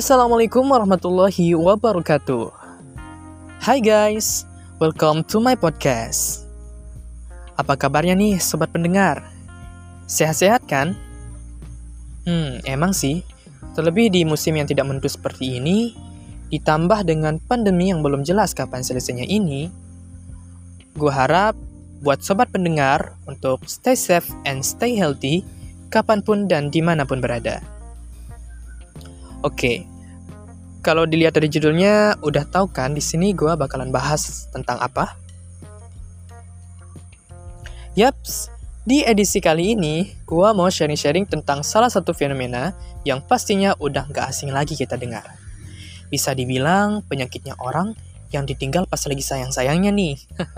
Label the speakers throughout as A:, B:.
A: Assalamualaikum warahmatullahi wabarakatuh. Hai guys, welcome to my podcast. Apa kabarnya nih sobat pendengar? Sehat-sehat kan? Hmm, emang sih. Terlebih di musim yang tidak menentu seperti ini, ditambah dengan pandemi yang belum jelas kapan selesainya ini, gue harap buat sobat pendengar untuk stay safe and stay healthy kapan pun dan di mana pun berada. Oke, kalau dilihat dari judulnya, udah tahu kan di sini gue bakalan bahas tentang apa? Yaps, di edisi kali ini, gue mau sharing-sharing tentang salah satu fenomena yang pastinya udah gak asing lagi kita dengar. Bisa dibilang penyakitnya orang yang ditinggal pas lagi sayang-sayangnya nih.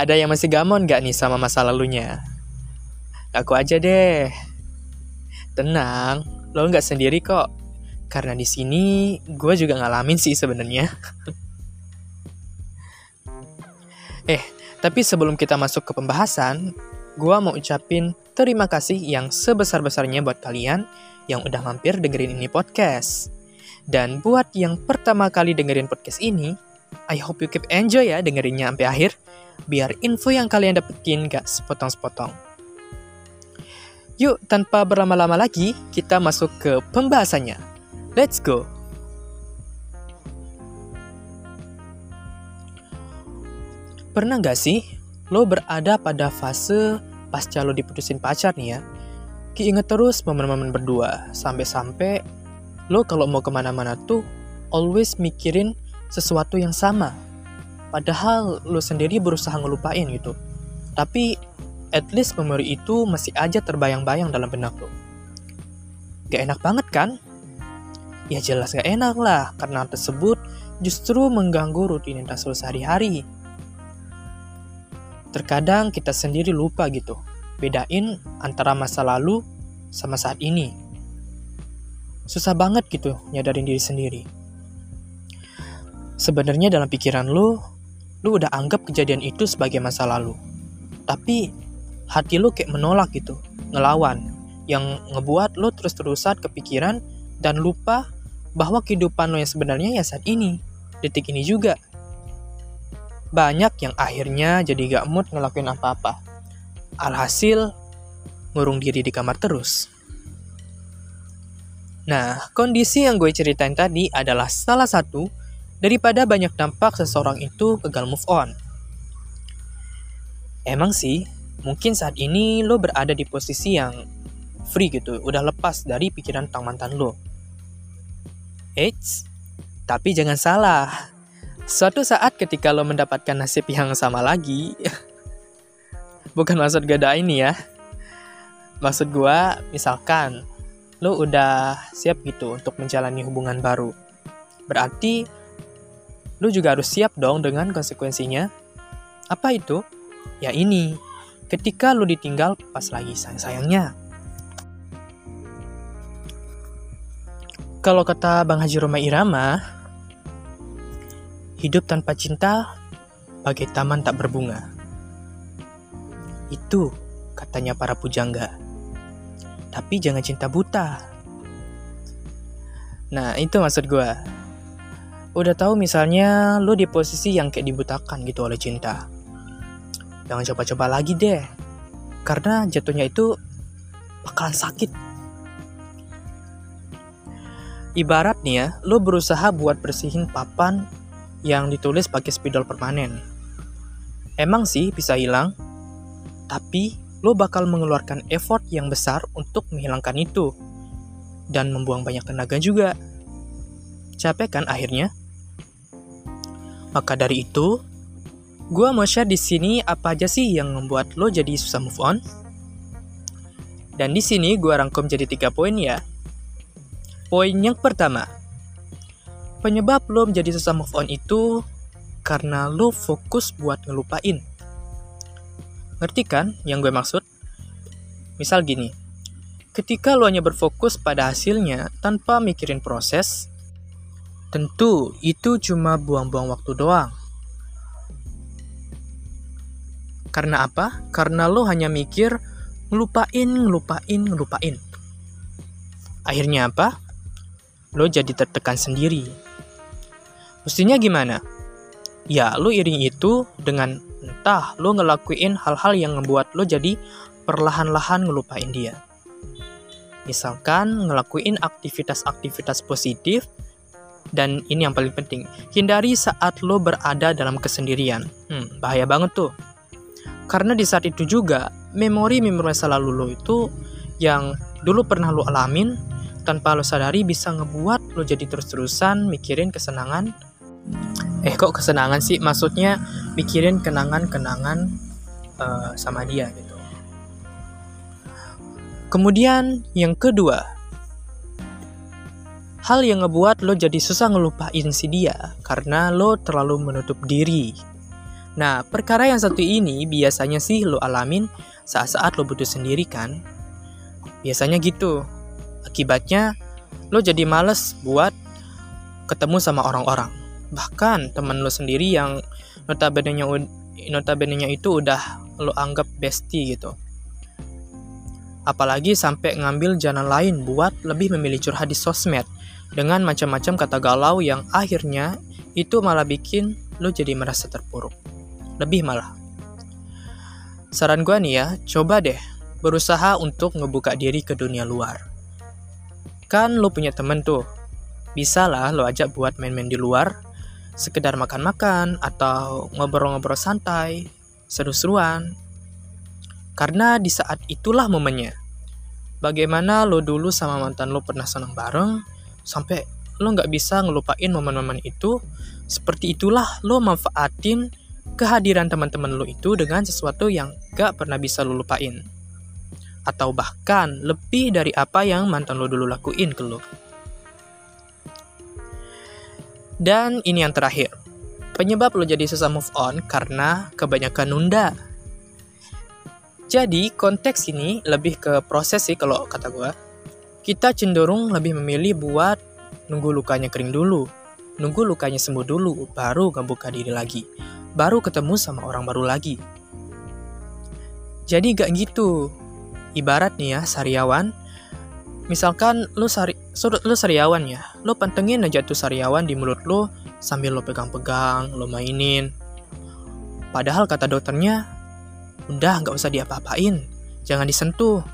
A: Ada yang masih gamon gak nih sama masa lalunya? Aku aja deh. Tenang, lo nggak sendiri kok. Karena di sini gue juga ngalamin sih sebenarnya. eh, tapi sebelum kita masuk ke pembahasan, gue mau ucapin terima kasih yang sebesar-besarnya buat kalian yang udah mampir dengerin ini podcast. Dan buat yang pertama kali dengerin podcast ini, I hope you keep enjoy ya dengerinnya sampai akhir, biar info yang kalian dapetin gak sepotong-sepotong. Yuk, tanpa berlama-lama lagi, kita masuk ke pembahasannya. Let's go! Pernah gak sih lo berada pada fase pasca lo diputusin pacar nih ya? Keinget terus momen-momen berdua, sampai-sampai lo kalau mau ke mana-mana tuh always mikirin sesuatu yang sama. Padahal lo sendiri berusaha ngelupain gitu. Tapi at least memori itu masih aja terbayang-bayang dalam benak lo. Gak enak banget kan? Ya jelas gak enak lah, karena tersebut justru mengganggu rutinitas lo sehari-hari. Terkadang kita sendiri lupa gitu, bedain antara masa lalu sama saat ini. Susah banget gitu nyadarin diri sendiri. Sebenarnya dalam pikiran lu, lu udah anggap kejadian itu sebagai masa lalu. Tapi hati lo kayak menolak gitu, ngelawan, yang ngebuat lo terus-terusan kepikiran dan lupa bahwa kehidupan lo yang sebenarnya ya saat ini, detik ini juga. Banyak yang akhirnya jadi gak mood ngelakuin apa-apa. Alhasil, ngurung diri di kamar terus. Nah, kondisi yang gue ceritain tadi adalah salah satu daripada banyak dampak seseorang itu gagal move on. Emang sih, mungkin saat ini lo berada di posisi yang free gitu, udah lepas dari pikiran tentang mantan lo. Eits, tapi jangan salah. Suatu saat ketika lo mendapatkan nasib yang sama lagi, bukan maksud gada ini ya. Maksud gue, misalkan lo udah siap gitu untuk menjalani hubungan baru. Berarti lo juga harus siap dong dengan konsekuensinya. Apa itu? Ya ini, ketika lu ditinggal pas lagi sayang-sayangnya. Kalau kata Bang Haji Roma Irama, hidup tanpa cinta bagai taman tak berbunga. Itu katanya para pujangga. Tapi jangan cinta buta. Nah, itu maksud gue. Udah tahu misalnya lu di posisi yang kayak dibutakan gitu oleh cinta Jangan coba-coba lagi deh. Karena jatuhnya itu bakalan sakit. Ibarat nih ya, lo berusaha buat bersihin papan yang ditulis pakai spidol permanen. Emang sih bisa hilang, tapi lo bakal mengeluarkan effort yang besar untuk menghilangkan itu. Dan membuang banyak tenaga juga. Capek kan akhirnya? Maka dari itu, Gua mau share di sini apa aja sih yang membuat lo jadi susah move on. Dan di sini gua rangkum jadi tiga poin ya. Poin yang pertama, penyebab lo menjadi susah move on itu karena lo fokus buat ngelupain. Ngerti kan yang gue maksud? Misal gini, ketika lo hanya berfokus pada hasilnya tanpa mikirin proses, tentu itu cuma buang-buang waktu doang. Karena apa? Karena lo hanya mikir ngelupain, ngelupain, ngelupain. Akhirnya apa? Lo jadi tertekan sendiri. Mestinya gimana? Ya, lo iring itu dengan entah lo ngelakuin hal-hal yang ngebuat lo jadi perlahan-lahan ngelupain dia. Misalkan ngelakuin aktivitas-aktivitas positif dan ini yang paling penting, hindari saat lo berada dalam kesendirian. Hmm, bahaya banget tuh. Karena di saat itu juga, memori-memori masa lalu lo itu yang dulu pernah lo alamin, tanpa lo sadari bisa ngebuat lo jadi terus-terusan mikirin kesenangan. Eh kok kesenangan sih? Maksudnya mikirin kenangan-kenangan uh, sama dia gitu. Kemudian yang kedua, hal yang ngebuat lo jadi susah ngelupain si dia karena lo terlalu menutup diri. Nah, perkara yang satu ini biasanya sih lo alamin saat-saat lo butuh sendiri kan. Biasanya gitu. Akibatnya, lo jadi males buat ketemu sama orang-orang. Bahkan temen lo sendiri yang notabene-nya notabene itu udah lo anggap bestie gitu apalagi sampai ngambil jalan lain buat lebih memilih curhat di sosmed dengan macam-macam kata galau yang akhirnya itu malah bikin lo jadi merasa terpuruk. Lebih malah. Saran gue nih ya, coba deh berusaha untuk ngebuka diri ke dunia luar. Kan lo punya temen tuh, bisa lah lo ajak buat main-main di luar, sekedar makan-makan atau ngobrol-ngobrol santai, seru-seruan, karena di saat itulah momennya. Bagaimana lo dulu sama mantan lo pernah senang bareng, sampai lo nggak bisa ngelupain momen-momen itu, seperti itulah lo manfaatin kehadiran teman-teman lo itu dengan sesuatu yang gak pernah bisa lo lupain. Atau bahkan lebih dari apa yang mantan lo dulu lakuin ke lo. Dan ini yang terakhir. Penyebab lo jadi susah move on karena kebanyakan nunda jadi konteks ini lebih ke proses sih kalau kata gue. Kita cenderung lebih memilih buat nunggu lukanya kering dulu. Nunggu lukanya sembuh dulu, baru ngebuka diri lagi. Baru ketemu sama orang baru lagi. Jadi gak gitu. Ibarat nih ya, sariawan. Misalkan lu sari, lu sariawan ya, lu pantengin aja tuh sariawan di mulut lu sambil lu pegang-pegang, lu mainin. Padahal kata dokternya, Udah, nggak usah diapa-apain. Jangan disentuh.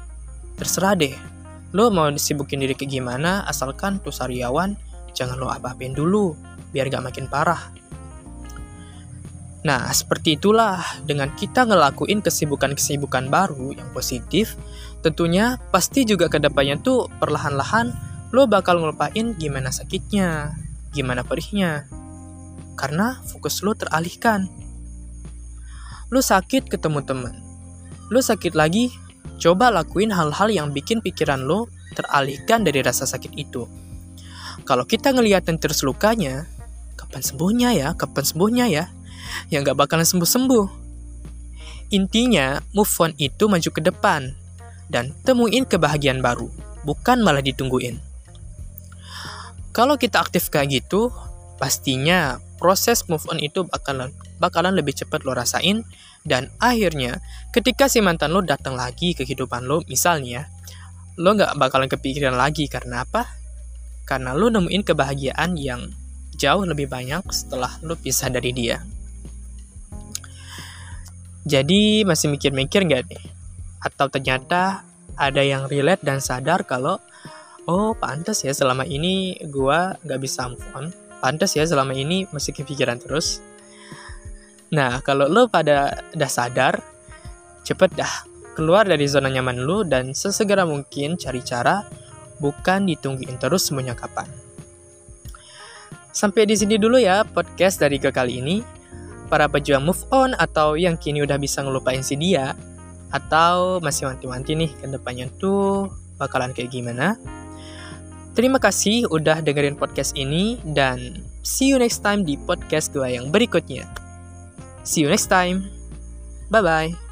A: Terserah deh. Lo mau disibukin diri kayak gimana, asalkan tuh sariawan, jangan lo apa-apain dulu, biar gak makin parah. Nah, seperti itulah dengan kita ngelakuin kesibukan-kesibukan baru yang positif, tentunya pasti juga ke depannya tuh perlahan-lahan lo bakal ngelupain gimana sakitnya, gimana perihnya. Karena fokus lo teralihkan Lu sakit ketemu temen. Lu sakit lagi, coba lakuin hal-hal yang bikin pikiran lo teralihkan dari rasa sakit itu. Kalau kita ngeliatin terus lukanya, kapan sembuhnya ya, kapan sembuhnya ya, ya nggak bakalan sembuh-sembuh. Intinya, move on itu maju ke depan, dan temuin kebahagiaan baru, bukan malah ditungguin. Kalau kita aktif kayak gitu, pastinya proses move on itu bakalan bakalan lebih cepat lo rasain dan akhirnya ketika si mantan lo datang lagi ke kehidupan lo misalnya lo nggak bakalan kepikiran lagi karena apa karena lo nemuin kebahagiaan yang jauh lebih banyak setelah lo pisah dari dia jadi masih mikir-mikir nggak nih atau ternyata ada yang relate dan sadar kalau oh pantas ya selama ini gua nggak bisa move on pantas ya selama ini masih kepikiran terus Nah, kalau lo pada udah sadar, cepet dah keluar dari zona nyaman lo dan sesegera mungkin cari cara, bukan ditungguin terus semuanya kapan. Sampai di sini dulu ya podcast dari ke kali ini. Para pejuang move on atau yang kini udah bisa ngelupain si dia, atau masih wanti-wanti nih ke depannya tuh bakalan kayak gimana. Terima kasih udah dengerin podcast ini dan see you next time di podcast gue yang berikutnya. See you next time. Bye bye.